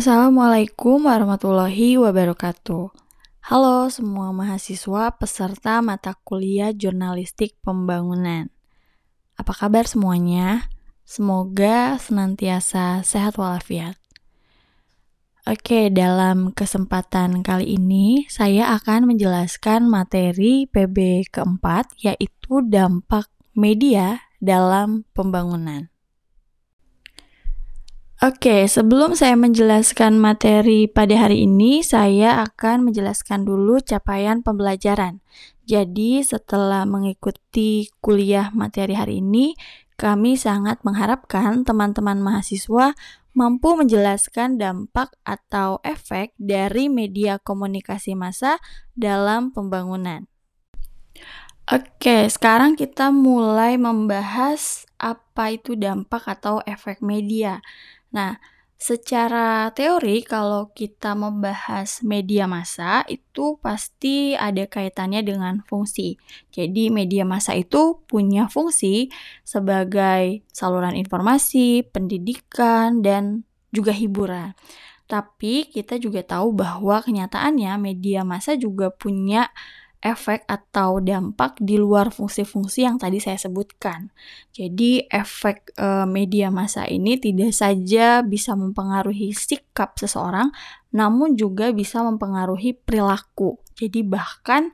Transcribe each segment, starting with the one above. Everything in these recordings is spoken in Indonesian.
Assalamualaikum warahmatullahi wabarakatuh. Halo semua mahasiswa peserta mata kuliah Jurnalistik Pembangunan. Apa kabar semuanya? Semoga senantiasa sehat walafiat. Oke, dalam kesempatan kali ini saya akan menjelaskan materi PB keempat yaitu dampak media dalam pembangunan. Oke, sebelum saya menjelaskan materi pada hari ini, saya akan menjelaskan dulu capaian pembelajaran. Jadi, setelah mengikuti kuliah materi hari ini, kami sangat mengharapkan teman-teman mahasiswa mampu menjelaskan dampak atau efek dari media komunikasi massa dalam pembangunan. Oke, sekarang kita mulai membahas apa itu dampak atau efek media. Nah, secara teori kalau kita membahas media massa itu pasti ada kaitannya dengan fungsi. Jadi media massa itu punya fungsi sebagai saluran informasi, pendidikan dan juga hiburan. Tapi kita juga tahu bahwa kenyataannya media massa juga punya efek atau dampak di luar fungsi-fungsi yang tadi saya sebutkan. Jadi efek e, media massa ini tidak saja bisa mempengaruhi sikap seseorang, namun juga bisa mempengaruhi perilaku. Jadi bahkan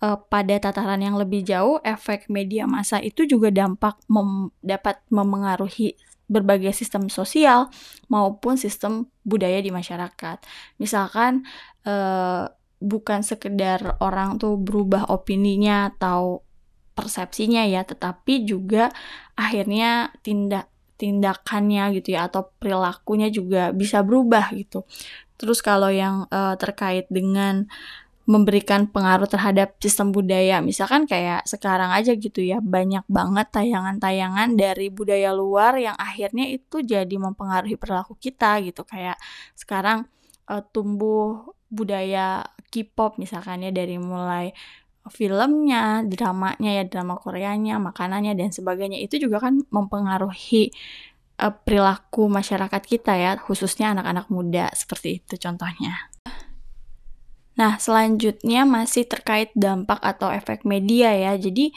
e, pada tataran yang lebih jauh, efek media massa itu juga dampak mem dapat memengaruhi berbagai sistem sosial maupun sistem budaya di masyarakat. Misalkan e, bukan sekedar orang tuh berubah opininya atau persepsinya ya, tetapi juga akhirnya tindak tindakannya gitu ya atau perilakunya juga bisa berubah gitu. Terus kalau yang uh, terkait dengan memberikan pengaruh terhadap sistem budaya, misalkan kayak sekarang aja gitu ya, banyak banget tayangan-tayangan dari budaya luar yang akhirnya itu jadi mempengaruhi perilaku kita gitu. Kayak sekarang uh, tumbuh budaya K-pop misalkan ya dari mulai filmnya, dramanya ya drama Koreanya, makanannya dan sebagainya itu juga kan mempengaruhi uh, perilaku masyarakat kita ya, khususnya anak-anak muda seperti itu contohnya. Nah, selanjutnya masih terkait dampak atau efek media ya. Jadi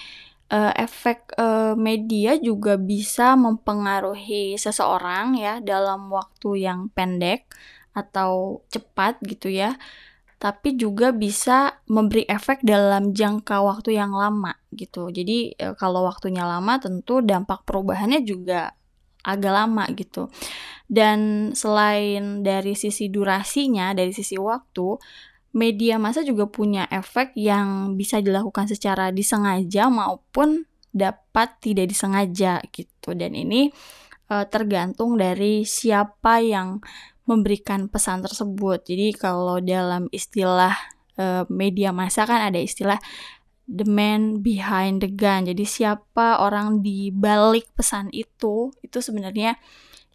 uh, efek uh, media juga bisa mempengaruhi seseorang ya dalam waktu yang pendek atau cepat gitu ya tapi juga bisa memberi efek dalam jangka waktu yang lama gitu. Jadi e, kalau waktunya lama tentu dampak perubahannya juga agak lama gitu. Dan selain dari sisi durasinya, dari sisi waktu, media massa juga punya efek yang bisa dilakukan secara disengaja maupun dapat tidak disengaja gitu. Dan ini e, tergantung dari siapa yang memberikan pesan tersebut. Jadi kalau dalam istilah uh, media massa kan ada istilah the man behind the gun. Jadi siapa orang di balik pesan itu itu sebenarnya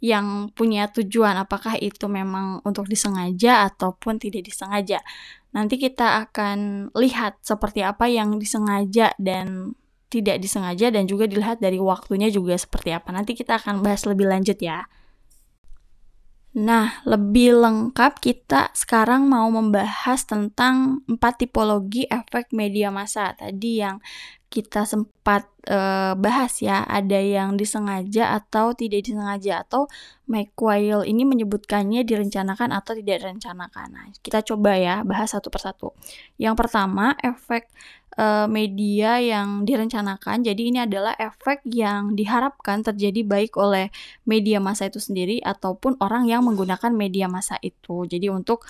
yang punya tujuan apakah itu memang untuk disengaja ataupun tidak disengaja. Nanti kita akan lihat seperti apa yang disengaja dan tidak disengaja dan juga dilihat dari waktunya juga seperti apa. Nanti kita akan bahas lebih lanjut ya. Nah, lebih lengkap kita sekarang mau membahas tentang empat tipologi efek media massa. Tadi yang kita sempat uh, bahas ya, ada yang disengaja atau tidak disengaja atau Weil ini menyebutkannya direncanakan atau tidak direncanakan. Nah, kita coba ya bahas satu persatu. Yang pertama, efek uh, media yang direncanakan. Jadi ini adalah efek yang diharapkan terjadi baik oleh media massa itu sendiri ataupun orang yang menggunakan media massa itu. Jadi untuk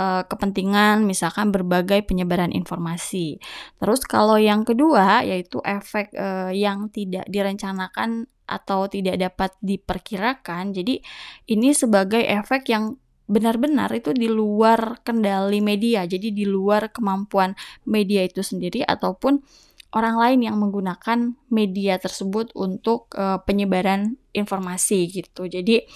uh, kepentingan misalkan berbagai penyebaran informasi. Terus kalau yang kedua yaitu efek uh, yang tidak direncanakan atau tidak dapat diperkirakan. Jadi ini sebagai efek yang benar-benar itu di luar kendali media, jadi di luar kemampuan media itu sendiri ataupun orang lain yang menggunakan media tersebut untuk uh, penyebaran informasi gitu. Jadi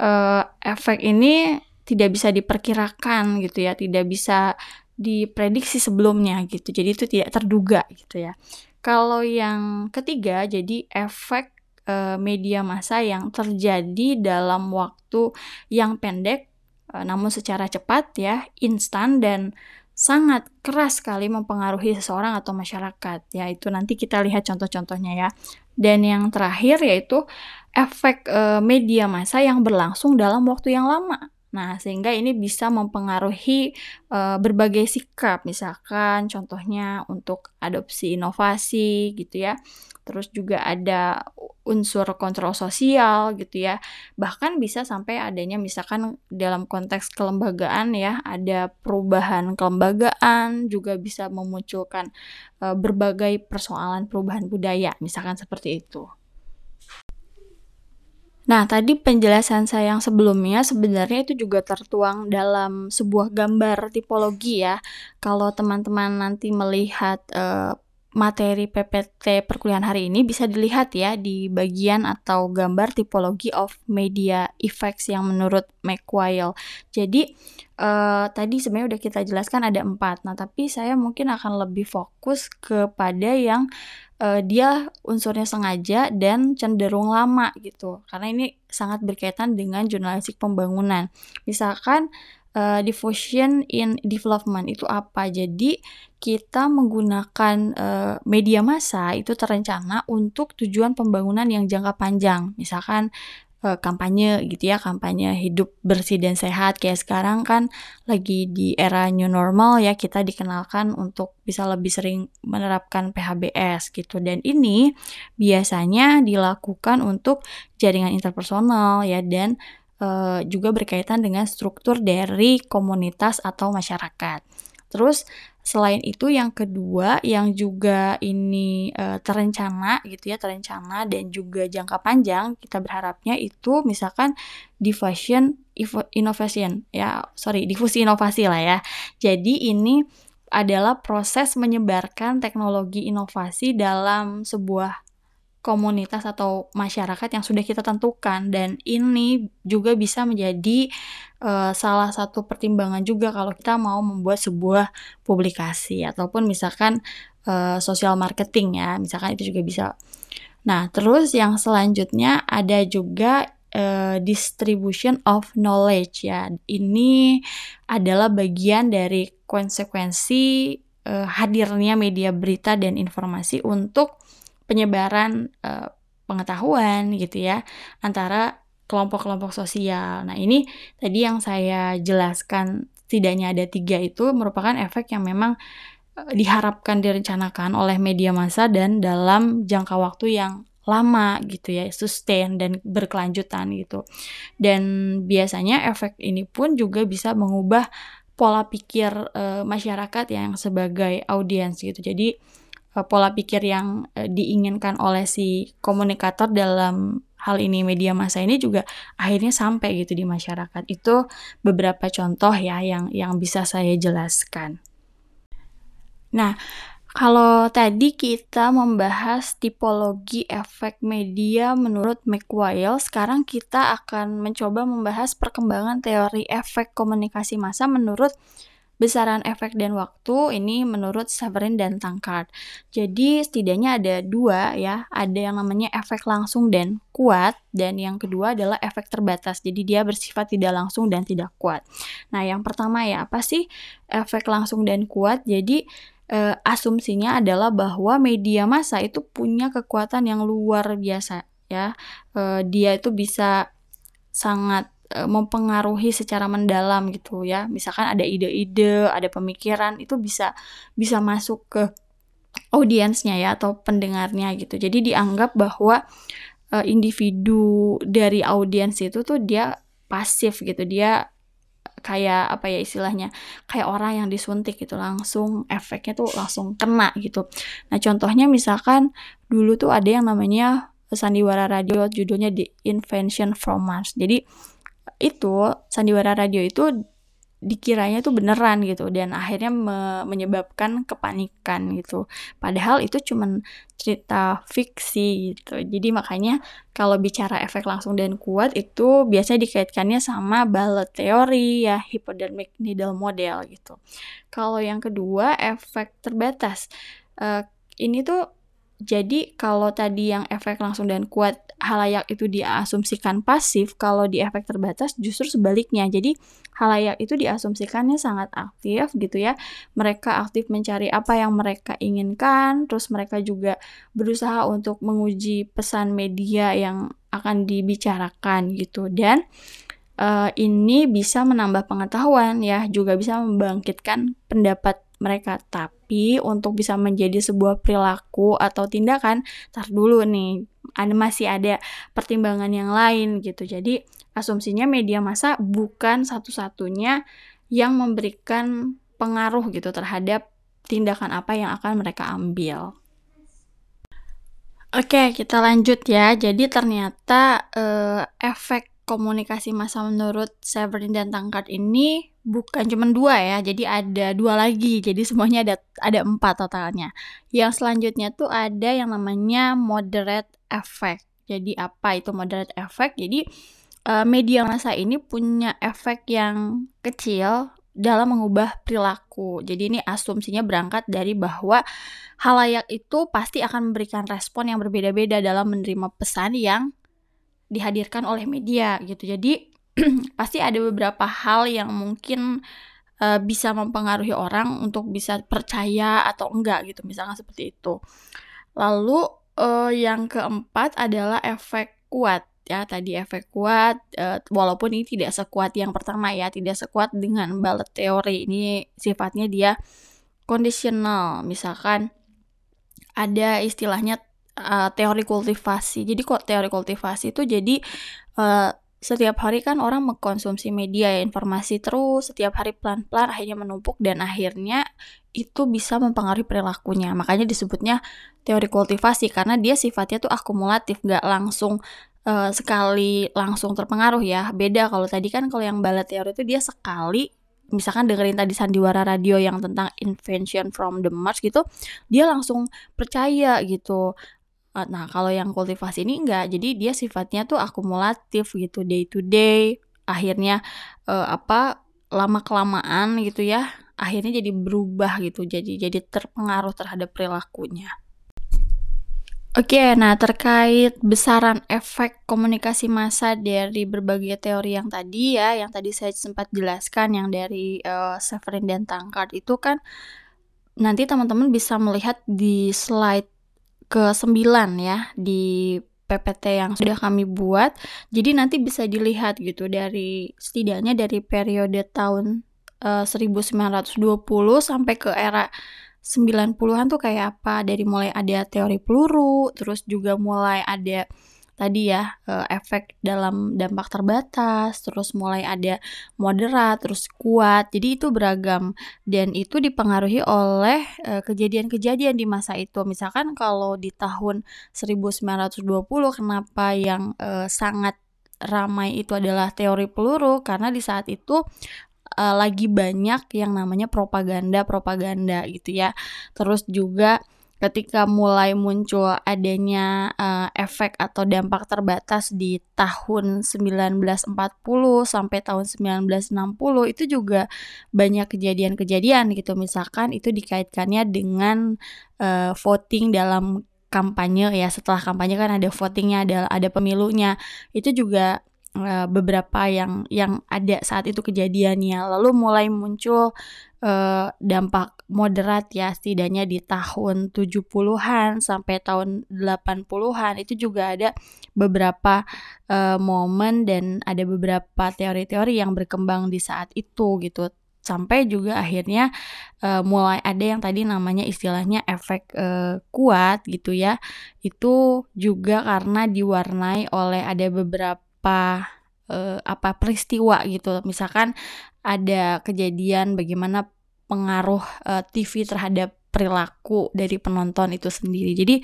uh, efek ini tidak bisa diperkirakan gitu ya, tidak bisa diprediksi sebelumnya gitu. Jadi itu tidak terduga gitu ya. Kalau yang ketiga jadi efek uh, media massa yang terjadi dalam waktu yang pendek uh, namun secara cepat ya, instan dan sangat keras sekali mempengaruhi seseorang atau masyarakat. Ya, itu nanti kita lihat contoh-contohnya ya. Dan yang terakhir yaitu efek uh, media massa yang berlangsung dalam waktu yang lama. Nah, sehingga ini bisa mempengaruhi uh, berbagai sikap, misalkan contohnya untuk adopsi inovasi gitu ya. Terus juga ada unsur kontrol sosial gitu ya. Bahkan bisa sampai adanya misalkan dalam konteks kelembagaan ya, ada perubahan kelembagaan juga bisa memunculkan uh, berbagai persoalan perubahan budaya, misalkan seperti itu. Nah, tadi penjelasan saya yang sebelumnya sebenarnya itu juga tertuang dalam sebuah gambar tipologi ya. Kalau teman-teman nanti melihat uh, materi PPT perkuliahan hari ini bisa dilihat ya di bagian atau gambar tipologi of media effects yang menurut McQuail. Jadi uh, tadi sebenarnya udah kita jelaskan ada empat. Nah tapi saya mungkin akan lebih fokus kepada yang uh, dia unsurnya sengaja dan cenderung lama gitu. Karena ini sangat berkaitan dengan jurnalistik pembangunan. Misalkan uh, diffusion in development itu apa? Jadi kita menggunakan uh, media massa itu terencana untuk tujuan pembangunan yang jangka panjang. Misalkan uh, kampanye gitu ya, kampanye hidup bersih dan sehat kayak sekarang kan lagi di era new normal ya, kita dikenalkan untuk bisa lebih sering menerapkan PHBS gitu. Dan ini biasanya dilakukan untuk jaringan interpersonal ya dan uh, juga berkaitan dengan struktur dari komunitas atau masyarakat. Terus selain itu yang kedua yang juga ini uh, terencana gitu ya, terencana dan juga jangka panjang kita berharapnya itu misalkan diffusion innovation ya, sorry, difusi inovasi lah ya. Jadi ini adalah proses menyebarkan teknologi inovasi dalam sebuah komunitas atau masyarakat yang sudah kita tentukan. Dan ini juga bisa menjadi uh, salah satu pertimbangan juga kalau kita mau membuat sebuah publikasi ataupun misalkan uh, social marketing ya misalkan itu juga bisa. Nah terus yang selanjutnya ada juga uh, distribution of knowledge ya. Ini adalah bagian dari konsekuensi uh, hadirnya media berita dan informasi untuk penyebaran uh, pengetahuan gitu ya antara kelompok-kelompok sosial. Nah ini tadi yang saya jelaskan setidaknya ada tiga itu merupakan efek yang memang uh, diharapkan direncanakan oleh media massa dan dalam jangka waktu yang lama gitu ya, sustain dan berkelanjutan gitu. Dan biasanya efek ini pun juga bisa mengubah pola pikir uh, masyarakat yang sebagai audiens gitu. Jadi pola pikir yang uh, diinginkan oleh si komunikator dalam hal ini media massa ini juga akhirnya sampai gitu di masyarakat. Itu beberapa contoh ya yang yang bisa saya jelaskan. Nah, kalau tadi kita membahas tipologi efek media menurut McWile, sekarang kita akan mencoba membahas perkembangan teori efek komunikasi massa menurut Besaran efek dan waktu ini menurut Severin dan Tankard. Jadi setidaknya ada dua ya, ada yang namanya efek langsung dan kuat dan yang kedua adalah efek terbatas. Jadi dia bersifat tidak langsung dan tidak kuat. Nah, yang pertama ya apa sih efek langsung dan kuat? Jadi eh, asumsinya adalah bahwa media massa itu punya kekuatan yang luar biasa ya. Eh, dia itu bisa sangat E, mempengaruhi secara mendalam gitu ya. Misalkan ada ide-ide, ada pemikiran itu bisa bisa masuk ke audiensnya ya atau pendengarnya gitu. Jadi dianggap bahwa uh, individu dari audiens itu tuh dia pasif gitu. Dia kayak apa ya istilahnya kayak orang yang disuntik gitu langsung efeknya tuh langsung kena gitu. Nah contohnya misalkan dulu tuh ada yang namanya sandiwara radio judulnya The Invention from Mars. Jadi itu sandiwara radio itu dikiranya itu beneran gitu dan akhirnya me menyebabkan kepanikan gitu. Padahal itu cuman cerita fiksi gitu. Jadi makanya kalau bicara efek langsung dan kuat itu biasanya dikaitkannya sama ballet teori ya hypodermic needle model gitu. Kalau yang kedua efek terbatas. Uh, ini tuh Jadi kalau tadi yang efek langsung dan kuat halayak itu diasumsikan pasif, kalau di efek terbatas justru sebaliknya. Jadi halayak itu diasumsikannya sangat aktif gitu ya. Mereka aktif mencari apa yang mereka inginkan, terus mereka juga berusaha untuk menguji pesan media yang akan dibicarakan gitu dan uh, ini bisa menambah pengetahuan ya, juga bisa membangkitkan pendapat mereka. Tapi untuk bisa menjadi sebuah perilaku atau tindakan, tar dulu nih, ada masih ada pertimbangan yang lain gitu. Jadi asumsinya media massa bukan satu-satunya yang memberikan pengaruh gitu terhadap tindakan apa yang akan mereka ambil. Oke, kita lanjut ya. Jadi ternyata uh, efek komunikasi massa menurut Severin dan Tangkard ini bukan cuma dua ya, jadi ada dua lagi. Jadi semuanya ada ada empat totalnya. Yang selanjutnya tuh ada yang namanya moderate effect. Jadi apa itu moderate effect? Jadi uh, media massa ini punya efek yang kecil dalam mengubah perilaku. Jadi ini asumsinya berangkat dari bahwa halayak itu pasti akan memberikan respon yang berbeda-beda dalam menerima pesan yang dihadirkan oleh media gitu. Jadi pasti ada beberapa hal yang mungkin uh, bisa mempengaruhi orang untuk bisa percaya atau enggak gitu, misalnya seperti itu. Lalu uh, yang keempat adalah efek kuat ya tadi efek kuat uh, walaupun ini tidak sekuat yang pertama ya tidak sekuat dengan balet teori ini sifatnya dia kondisional misalkan ada istilahnya uh, teori kultivasi. Jadi kok teori kultivasi itu jadi uh, setiap hari kan orang mengkonsumsi media ya informasi terus setiap hari pelan-pelan akhirnya menumpuk dan akhirnya itu bisa mempengaruhi perilakunya. Makanya disebutnya teori kultivasi karena dia sifatnya tuh akumulatif nggak langsung uh, sekali langsung terpengaruh ya. Beda kalau tadi kan kalau yang balet teori itu dia sekali misalkan dengerin tadi sandiwara radio yang tentang invention from the Mars gitu dia langsung percaya gitu nah, kalau yang kultivasi ini enggak. Jadi dia sifatnya tuh akumulatif gitu, day to day. Akhirnya uh, apa lama kelamaan gitu ya, akhirnya jadi berubah gitu. Jadi jadi terpengaruh terhadap perilakunya. Oke, nah terkait besaran efek komunikasi massa dari berbagai teori yang tadi ya, yang tadi saya sempat jelaskan yang dari uh, Severin dan Tankard itu kan nanti teman-teman bisa melihat di slide ke-9 ya di PPT yang sudah kami buat. Jadi nanti bisa dilihat gitu dari setidaknya dari periode tahun uh, eh, 1920 sampai ke era 90-an tuh kayak apa dari mulai ada teori peluru, terus juga mulai ada tadi ya uh, efek dalam dampak terbatas, terus mulai ada moderat, terus kuat. Jadi itu beragam dan itu dipengaruhi oleh kejadian kejadian-kejadian di masa itu. Misalkan kalau di tahun 1920 kenapa yang uh, sangat ramai itu adalah teori peluru karena di saat itu lagi banyak yang namanya propaganda-propaganda gitu ya. Terus juga ketika mulai muncul adanya uh, efek atau dampak terbatas di tahun 1940 sampai tahun 1960 itu juga banyak kejadian-kejadian gitu. Misalkan itu dikaitkannya dengan uh, voting dalam kampanye ya. Setelah kampanye kan ada votingnya ada ada pemilunya. Itu juga uh, beberapa yang yang ada saat itu kejadiannya. Lalu mulai muncul uh, dampak moderat ya setidaknya di tahun 70-an sampai tahun 80-an itu juga ada beberapa uh, momen dan ada beberapa teori-teori yang berkembang di saat itu gitu. Sampai juga akhirnya uh, mulai ada yang tadi namanya istilahnya efek uh, kuat gitu ya. Itu juga karena diwarnai oleh ada beberapa uh, apa peristiwa gitu misalkan ada kejadian bagaimana pengaruh uh, TV terhadap perilaku dari penonton itu sendiri. Jadi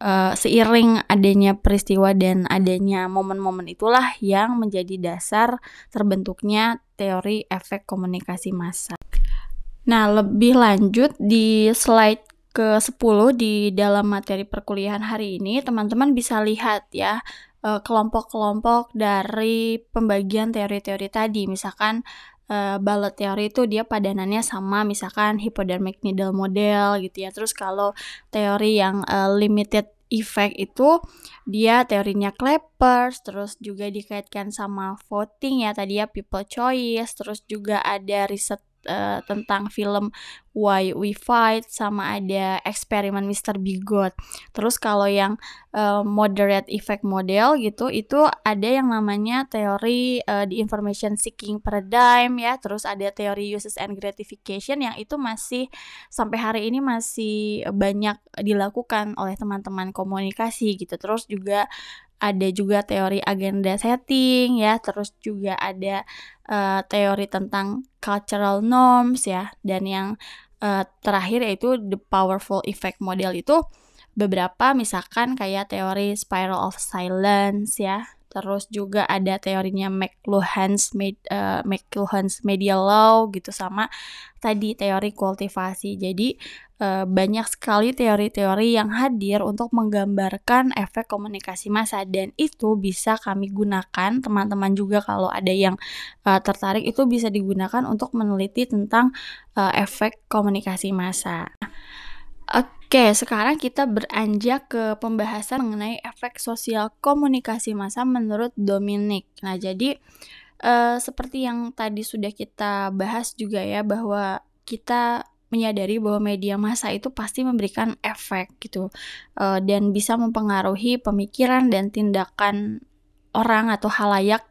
uh, seiring adanya peristiwa dan adanya momen-momen itulah yang menjadi dasar terbentuknya teori efek komunikasi massa. Nah, lebih lanjut di slide ke-10 di dalam materi perkuliahan hari ini, teman-teman bisa lihat ya kelompok-kelompok dari pembagian teori-teori tadi. Misalkan uh, teori itu dia padanannya sama misalkan hypodermic needle model gitu ya. Terus kalau teori yang uh, limited effect itu dia teorinya Clappers terus juga dikaitkan sama voting ya tadi ya people choice terus juga ada riset uh, tentang film Why We Fight sama ada eksperimen Mr. Bigot. Terus kalau yang uh, moderate effect model gitu itu ada yang namanya teori uh, the information seeking paradigm ya. Terus ada teori uses and gratification yang itu masih sampai hari ini masih banyak dilakukan oleh teman-teman komunikasi gitu. Terus juga ada juga teori agenda setting ya, terus juga ada uh, teori tentang cultural norms ya, dan yang uh, terakhir yaitu the powerful effect model itu beberapa misalkan kayak teori spiral of silence ya terus juga ada teorinya McLuhan's med, uh, McLuhan's media law gitu sama tadi teori kultivasi jadi uh, banyak sekali teori-teori yang hadir untuk menggambarkan efek komunikasi massa dan itu bisa kami gunakan teman-teman juga kalau ada yang uh, tertarik itu bisa digunakan untuk meneliti tentang uh, efek komunikasi massa. Oke, sekarang kita beranjak ke pembahasan mengenai efek sosial komunikasi massa menurut Dominic. Nah, jadi uh, seperti yang tadi sudah kita bahas juga ya bahwa kita menyadari bahwa media massa itu pasti memberikan efek gitu uh, dan bisa mempengaruhi pemikiran dan tindakan orang atau halayak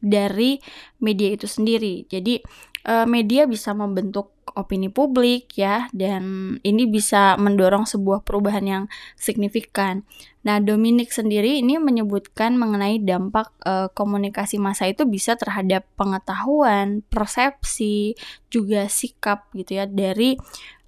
dari media itu sendiri. Jadi uh, media bisa membentuk opini publik ya dan ini bisa mendorong sebuah perubahan yang signifikan. Nah, Dominic sendiri ini menyebutkan mengenai dampak uh, komunikasi massa itu bisa terhadap pengetahuan, persepsi, juga sikap gitu ya dari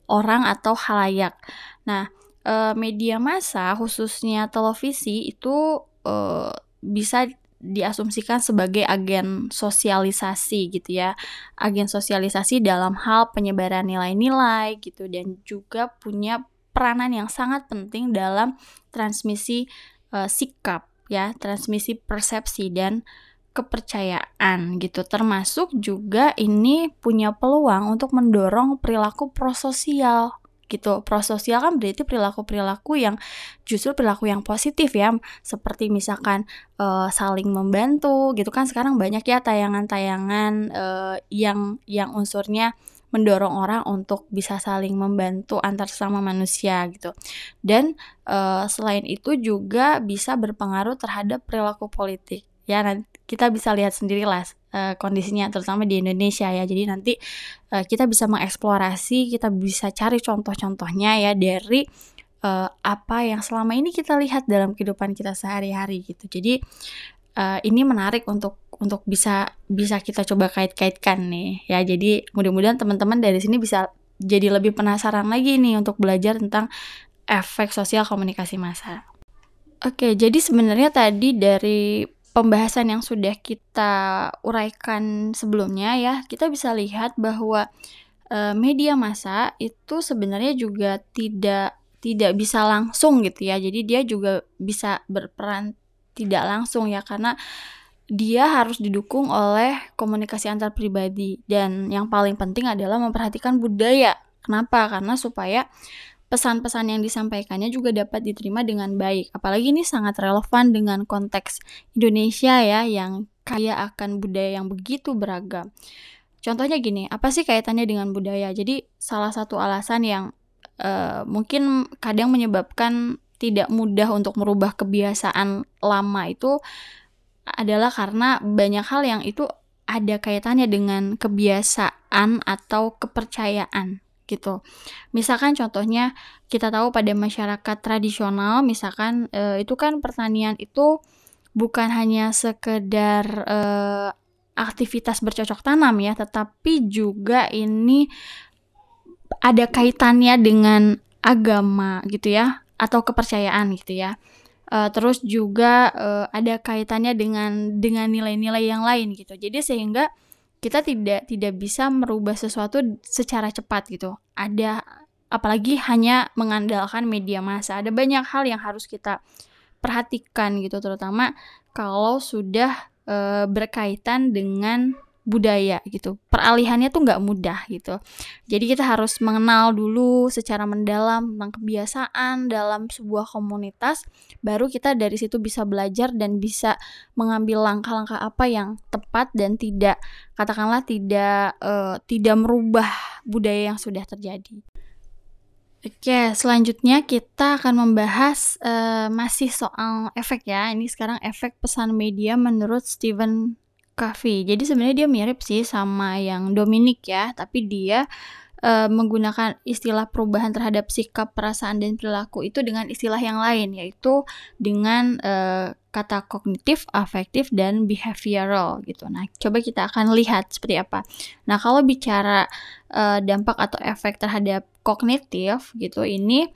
orang atau halayak. Nah, uh, media massa khususnya televisi itu uh, bisa diasumsikan sebagai agen sosialisasi gitu ya. Agen sosialisasi dalam hal penyebaran nilai-nilai gitu dan juga punya peranan yang sangat penting dalam transmisi uh, sikap ya transmisi persepsi dan kepercayaan gitu. Termasuk juga ini punya peluang untuk mendorong perilaku prososial gitu. Prososial kan berarti perilaku-perilaku yang justru perilaku yang positif ya, seperti misalkan uh, saling membantu gitu kan sekarang banyak ya tayangan-tayangan uh, yang yang unsurnya mendorong orang untuk bisa saling membantu antar sesama manusia gitu. Dan uh, selain itu juga bisa berpengaruh terhadap perilaku politik. Ya, nanti kita bisa lihat sendirilah uh, kondisinya terutama di Indonesia ya. Jadi nanti uh, kita bisa mengeksplorasi, kita bisa cari contoh-contohnya ya dari uh, apa yang selama ini kita lihat dalam kehidupan kita sehari-hari gitu. Jadi uh, ini menarik untuk untuk bisa bisa kita coba kait-kaitkan nih ya. Jadi mudah-mudahan teman-teman dari sini bisa jadi lebih penasaran lagi nih untuk belajar tentang efek sosial komunikasi massa. Oke, jadi sebenarnya tadi dari pembahasan yang sudah kita uraikan sebelumnya ya, kita bisa lihat bahwa e, media massa itu sebenarnya juga tidak tidak bisa langsung gitu ya. Jadi dia juga bisa berperan tidak langsung ya karena dia harus didukung oleh komunikasi antar pribadi dan yang paling penting adalah memperhatikan budaya. Kenapa? Karena supaya pesan-pesan yang disampaikannya juga dapat diterima dengan baik. Apalagi ini sangat relevan dengan konteks Indonesia ya yang kaya akan budaya yang begitu beragam. Contohnya gini, apa sih kaitannya dengan budaya? Jadi salah satu alasan yang uh, mungkin kadang menyebabkan tidak mudah untuk merubah kebiasaan lama itu adalah karena banyak hal yang itu ada kaitannya dengan kebiasaan atau kepercayaan gitu. Misalkan contohnya kita tahu pada masyarakat tradisional misalkan e, itu kan pertanian itu bukan hanya sekedar e, aktivitas bercocok tanam ya, tetapi juga ini ada kaitannya dengan agama gitu ya atau kepercayaan gitu ya. Uh, terus juga uh, ada kaitannya dengan dengan nilai-nilai yang lain gitu. Jadi sehingga kita tidak tidak bisa merubah sesuatu secara cepat gitu. Ada apalagi hanya mengandalkan media massa. Ada banyak hal yang harus kita perhatikan gitu terutama kalau sudah e, berkaitan dengan budaya gitu. Peralihannya tuh nggak mudah gitu. Jadi kita harus mengenal dulu secara mendalam tentang kebiasaan dalam sebuah komunitas, baru kita dari situ bisa belajar dan bisa mengambil langkah-langkah apa yang tepat dan tidak katakanlah tidak uh, tidak merubah budaya yang sudah terjadi. Oke, selanjutnya kita akan membahas uh, masih soal efek ya. Ini sekarang efek pesan media menurut Stephen Covey. Jadi sebenarnya dia mirip sih sama yang Dominic ya, tapi dia uh, menggunakan istilah perubahan terhadap sikap, perasaan dan perilaku itu dengan istilah yang lain yaitu dengan uh, kata kognitif, afektif dan behavioral gitu. Nah, coba kita akan lihat seperti apa. Nah, kalau bicara uh, dampak atau efek terhadap kognitif gitu ini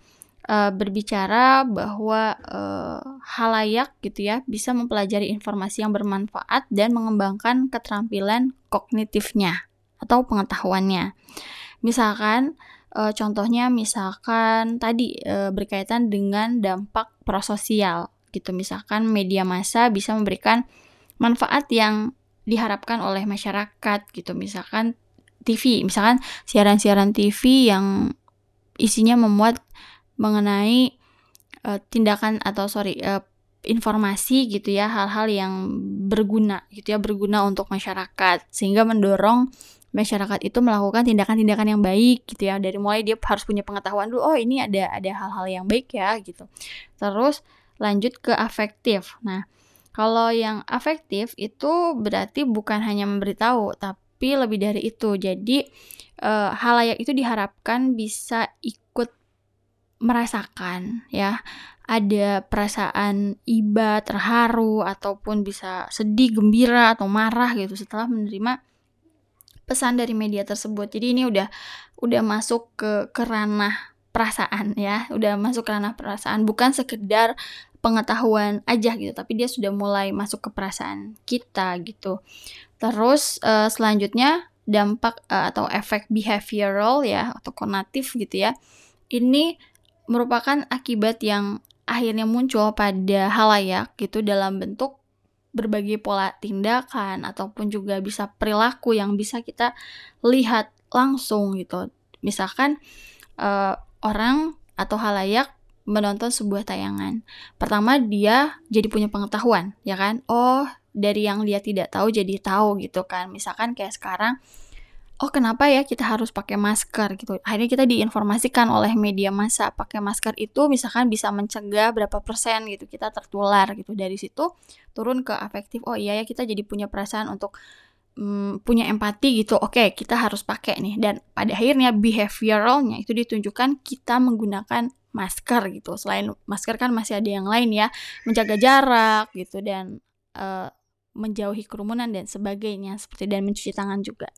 uh, berbicara bahwa uh, halayak gitu ya bisa mempelajari informasi yang bermanfaat dan mengembangkan keterampilan kognitifnya atau pengetahuannya. Misalkan uh, contohnya misalkan tadi uh, berkaitan dengan dampak prososial gitu. Misalkan media massa bisa memberikan manfaat yang diharapkan oleh masyarakat gitu. Misalkan TV, misalkan siaran-siaran TV yang isinya memuat mengenai uh, tindakan atau sorry uh, informasi gitu ya hal-hal yang berguna gitu ya berguna untuk masyarakat. Sehingga mendorong masyarakat itu melakukan tindakan-tindakan yang baik gitu ya. Dari mulai dia harus punya pengetahuan dulu oh ini ada ada hal-hal yang baik ya gitu. Terus lanjut ke afektif. Nah kalau yang afektif itu berarti bukan hanya memberitahu tapi lebih dari itu. Jadi uh, halayak itu diharapkan bisa ikut merasakan ya. Ada perasaan iba, terharu ataupun bisa sedih, gembira atau marah gitu setelah menerima pesan dari media tersebut. Jadi ini udah udah masuk ke ke ranah perasaan ya, udah masuk ke ranah perasaan bukan sekedar pengetahuan aja gitu, tapi dia sudah mulai masuk ke perasaan kita gitu. Terus uh, selanjutnya dampak uh, atau efek behavioral ya atau konatif gitu ya. Ini merupakan akibat yang akhirnya muncul pada halayak gitu dalam bentuk berbagai pola tindakan ataupun juga bisa perilaku yang bisa kita lihat langsung gitu. Misalkan uh, orang atau halayak menonton sebuah tayangan. Pertama dia jadi punya pengetahuan, ya kan? Oh, dari yang dia tidak tahu jadi tahu gitu kan misalkan kayak sekarang oh kenapa ya kita harus pakai masker gitu. Akhirnya kita diinformasikan oleh media massa pakai masker itu misalkan bisa mencegah berapa persen gitu kita tertular gitu. Dari situ turun ke afektif oh iya ya kita jadi punya perasaan untuk hmm, punya empati gitu. Oke okay, kita harus pakai nih. Dan pada akhirnya behavioralnya itu ditunjukkan kita menggunakan masker gitu. Selain masker kan masih ada yang lain ya menjaga jarak gitu dan uh, menjauhi kerumunan dan sebagainya seperti dan mencuci tangan juga.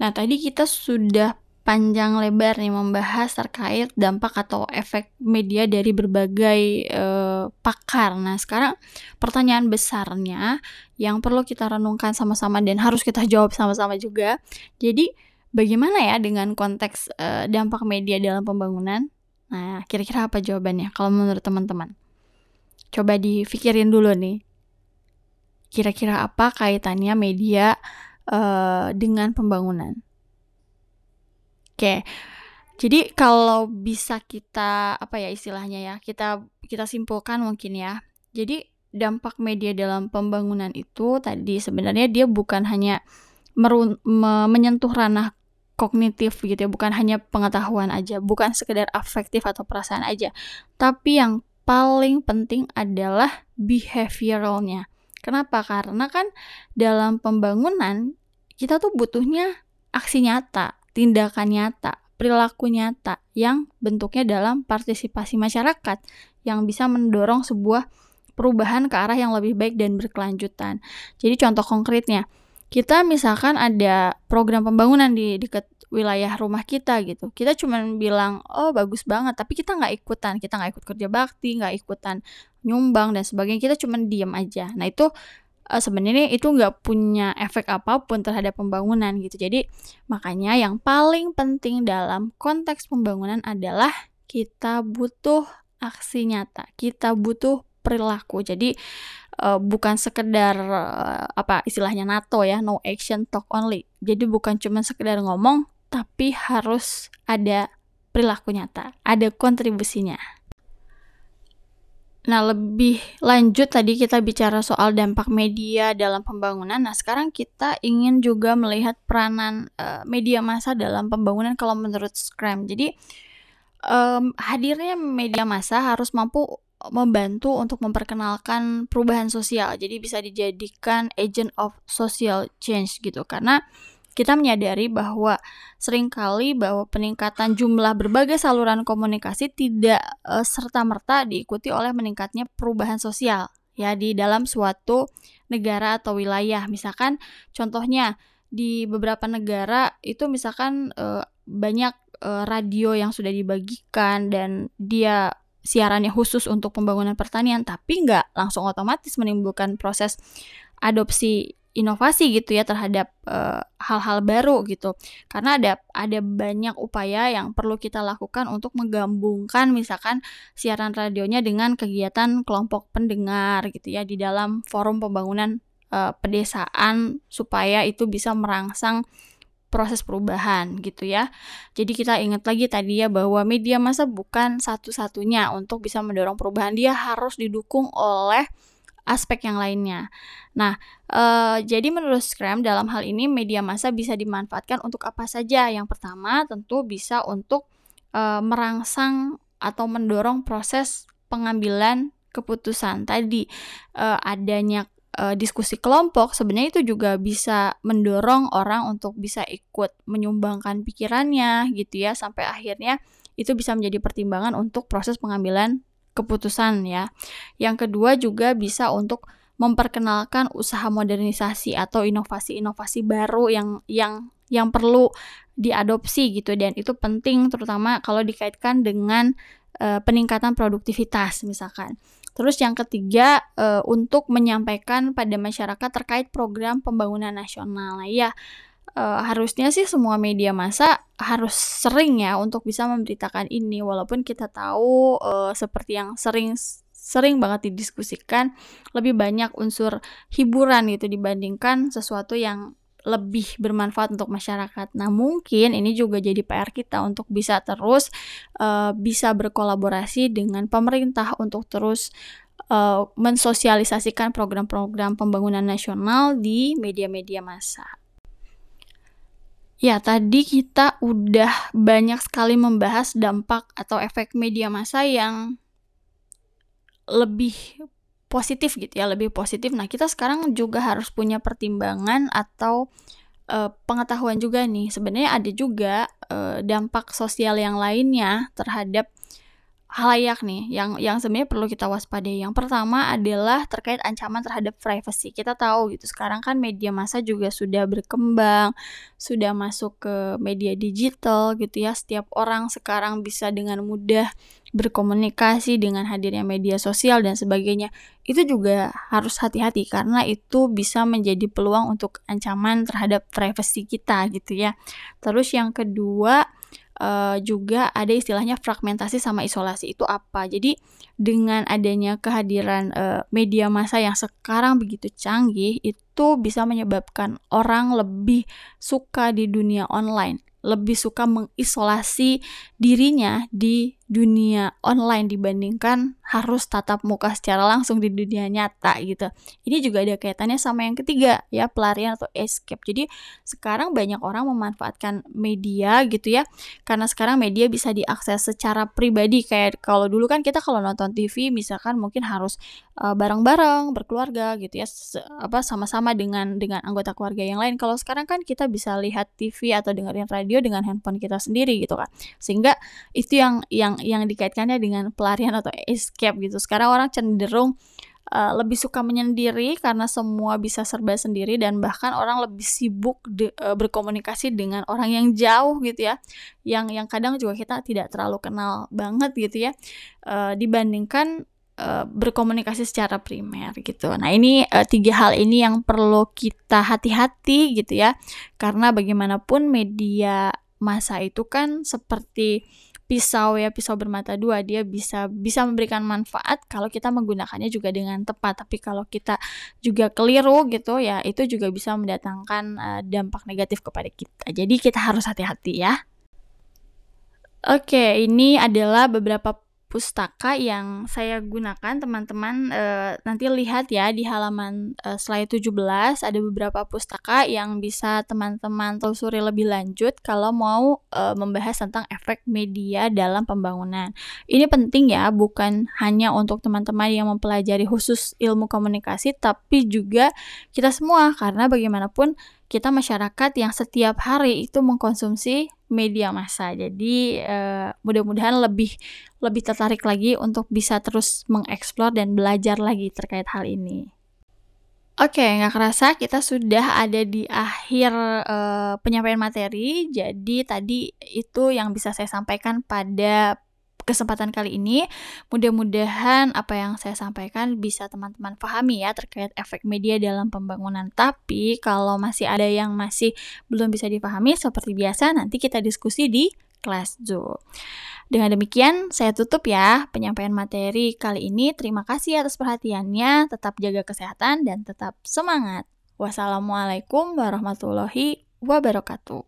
Nah, tadi kita sudah panjang lebar nih membahas terkait dampak atau efek media dari berbagai uh, pakar. Nah, sekarang pertanyaan besarnya yang perlu kita renungkan sama-sama dan harus kita jawab sama-sama juga. Jadi, bagaimana ya dengan konteks uh, dampak media dalam pembangunan? Nah, kira-kira apa jawabannya kalau menurut teman-teman? Coba dipikirin dulu nih kira-kira apa kaitannya media uh, dengan pembangunan. Oke. Jadi kalau bisa kita apa ya istilahnya ya, kita kita simpulkan mungkin ya. Jadi dampak media dalam pembangunan itu tadi sebenarnya dia bukan hanya merun, me, menyentuh ranah kognitif gitu ya, bukan hanya pengetahuan aja, bukan sekedar afektif atau perasaan aja. Tapi yang paling penting adalah behavioralnya. Kenapa? Karena kan dalam pembangunan kita tuh butuhnya aksi nyata, tindakan nyata, perilaku nyata yang bentuknya dalam partisipasi masyarakat yang bisa mendorong sebuah perubahan ke arah yang lebih baik dan berkelanjutan. Jadi contoh konkretnya, kita misalkan ada program pembangunan di dekat wilayah rumah kita gitu. Kita cuma bilang, oh bagus banget, tapi kita nggak ikutan, kita nggak ikut kerja bakti, nggak ikutan nyumbang dan sebagainya kita cuma diem aja nah itu uh, sebenarnya itu nggak punya efek apa pun terhadap pembangunan gitu jadi makanya yang paling penting dalam konteks pembangunan adalah kita butuh aksi nyata kita butuh perilaku. Jadi uh, bukan sekedar uh, apa istilahnya NATO ya, no action talk only. Jadi bukan cuma sekedar ngomong, tapi harus ada perilaku nyata, ada kontribusinya. Nah, lebih lanjut tadi kita bicara soal dampak media dalam pembangunan. Nah, sekarang kita ingin juga melihat peranan uh, media massa dalam pembangunan kalau menurut Scrum. Jadi, um, hadirnya media massa harus mampu membantu untuk memperkenalkan perubahan sosial. Jadi bisa dijadikan agent of social change gitu. Karena kita menyadari bahwa sering kali bahwa peningkatan jumlah berbagai saluran komunikasi tidak e, serta-merta diikuti oleh meningkatnya perubahan sosial ya di dalam suatu negara atau wilayah. Misalkan contohnya di beberapa negara itu misalkan e, banyak e, radio yang sudah dibagikan dan dia siarannya khusus untuk pembangunan pertanian tapi nggak langsung otomatis menimbulkan proses adopsi inovasi gitu ya terhadap eh, hal-hal uh, baru gitu karena ada ada banyak upaya yang perlu kita lakukan untuk menggabungkan misalkan siaran radionya dengan kegiatan kelompok pendengar gitu ya di dalam forum pembangunan uh, pedesaan supaya itu bisa merangsang proses perubahan gitu ya. Jadi kita ingat lagi tadi ya bahwa media massa bukan satu-satunya untuk bisa mendorong perubahan. Dia harus didukung oleh aspek yang lainnya. Nah, uh, jadi menurut Scrum dalam hal ini media massa bisa dimanfaatkan untuk apa saja? Yang pertama tentu bisa untuk uh, merangsang atau mendorong proses pengambilan keputusan. Tadi uh, adanya uh, diskusi kelompok sebenarnya itu juga bisa mendorong orang untuk bisa ikut menyumbangkan pikirannya gitu ya sampai akhirnya itu bisa menjadi pertimbangan untuk proses pengambilan keputusan ya. Yang kedua juga bisa untuk memperkenalkan usaha modernisasi atau inovasi-inovasi baru yang yang yang perlu diadopsi gitu dan itu penting terutama kalau dikaitkan dengan uh, peningkatan produktivitas misalkan. Terus yang ketiga uh, untuk menyampaikan pada masyarakat terkait program pembangunan nasional. Nah, ya uh, harusnya sih semua media massa harus sering ya untuk bisa memberitakan ini walaupun kita tahu uh, seperti yang sering sering banget didiskusikan lebih banyak unsur hiburan gitu dibandingkan sesuatu yang lebih bermanfaat untuk masyarakat. Nah, mungkin ini juga jadi PR kita untuk bisa terus uh, bisa berkolaborasi dengan pemerintah untuk terus uh, mensosialisasikan program-program pembangunan nasional di media-media massa. Ya, tadi kita udah banyak sekali membahas dampak atau efek media massa yang lebih positif gitu ya, lebih positif. Nah, kita sekarang juga harus punya pertimbangan atau uh, pengetahuan juga nih. Sebenarnya ada juga uh, dampak sosial yang lainnya terhadap halayak nih yang yang sebenarnya perlu kita waspadai. Yang pertama adalah terkait ancaman terhadap privacy. Kita tahu gitu sekarang kan media massa juga sudah berkembang, sudah masuk ke media digital gitu ya. Setiap orang sekarang bisa dengan mudah berkomunikasi dengan hadirnya media sosial dan sebagainya. Itu juga harus hati-hati karena itu bisa menjadi peluang untuk ancaman terhadap privacy kita gitu ya. Terus yang kedua uh, juga ada istilahnya fragmentasi sama isolasi itu apa. Jadi dengan adanya kehadiran uh, media massa yang sekarang begitu canggih itu bisa menyebabkan orang lebih suka di dunia online, lebih suka mengisolasi dirinya di dunia online dibandingkan harus tatap muka secara langsung di dunia nyata gitu. Ini juga ada kaitannya sama yang ketiga ya pelarian atau escape. Jadi sekarang banyak orang memanfaatkan media gitu ya. Karena sekarang media bisa diakses secara pribadi kayak kalau dulu kan kita kalau nonton TV misalkan mungkin harus uh, bareng-bareng berkeluarga gitu ya apa sama-sama dengan dengan anggota keluarga yang lain. Kalau sekarang kan kita bisa lihat TV atau dengerin radio dengan handphone kita sendiri gitu kan. Sehingga itu yang yang yang dikaitkannya dengan pelarian atau escape gitu. Sekarang orang cenderung uh, lebih suka menyendiri karena semua bisa serba sendiri dan bahkan orang lebih sibuk de, uh, berkomunikasi dengan orang yang jauh gitu ya. Yang yang kadang juga kita tidak terlalu kenal banget gitu ya. Uh, dibandingkan uh, berkomunikasi secara primer gitu. Nah, ini uh, tiga hal ini yang perlu kita hati-hati gitu ya. Karena bagaimanapun media masa itu kan seperti pisau ya pisau bermata dua dia bisa bisa memberikan manfaat kalau kita menggunakannya juga dengan tepat. Tapi kalau kita juga keliru gitu ya itu juga bisa mendatangkan uh, dampak negatif kepada kita. Jadi kita harus hati-hati ya. Oke, ini adalah beberapa pustaka yang saya gunakan teman-teman e, nanti lihat ya di halaman e, slide 17 ada beberapa pustaka yang bisa teman-teman telusuri lebih lanjut kalau mau e, membahas tentang efek media dalam pembangunan. Ini penting ya, bukan hanya untuk teman-teman yang mempelajari khusus ilmu komunikasi tapi juga kita semua karena bagaimanapun kita masyarakat yang setiap hari itu mengkonsumsi media massa. Jadi uh, mudah-mudahan lebih lebih tertarik lagi untuk bisa terus mengeksplor dan belajar lagi terkait hal ini. Oke, okay, nggak kerasa kita sudah ada di akhir uh, penyampaian materi. Jadi tadi itu yang bisa saya sampaikan pada kesempatan kali ini. Mudah-mudahan apa yang saya sampaikan bisa teman-teman pahami ya terkait efek media dalam pembangunan. Tapi kalau masih ada yang masih belum bisa dipahami seperti biasa nanti kita diskusi di kelas Zoom. Dengan demikian, saya tutup ya penyampaian materi kali ini. Terima kasih atas perhatiannya. Tetap jaga kesehatan dan tetap semangat. Wassalamualaikum warahmatullahi wabarakatuh.